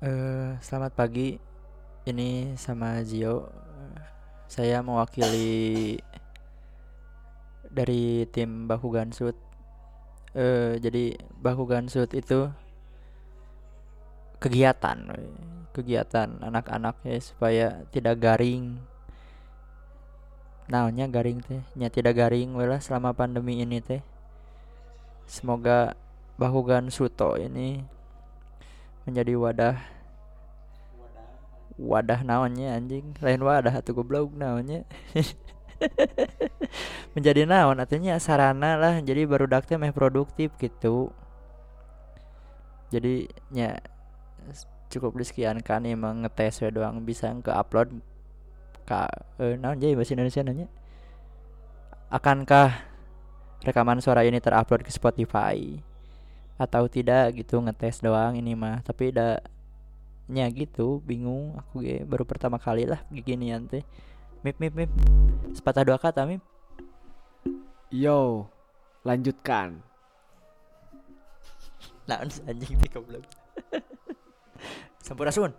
Eh, selamat pagi. Ini sama Zio. Saya mewakili dari tim Baku Gansut. Eh, jadi Baku Gansut itu kegiatan, kegiatan anak-anak ya supaya tidak garing. Naonnya garing teh, nya tidak garing we lah selama pandemi ini teh. Semoga Bakugan Suto ini menjadi wadah. Wadah naonnya anjing? Lain wadah atau goblok naonnya. Menjadi naon artinya? Sarana lah. Jadi baru teh meh produktif gitu. Jadi nya cukup disekian kan emang ngetes we doang. Bisa ke upload ka eh, naon jadi bahasa Indonesia nanya? Akankah rekaman suara ini terupload ke Spotify atau tidak gitu ngetes doang ini mah. Tapi udah nya gitu bingung aku ge. Baru pertama kali lah ginian teh. Mip mip mip. Sepatah dua kata mip. Yo, lanjutkan. naon anjing teh goblok. Sampurasun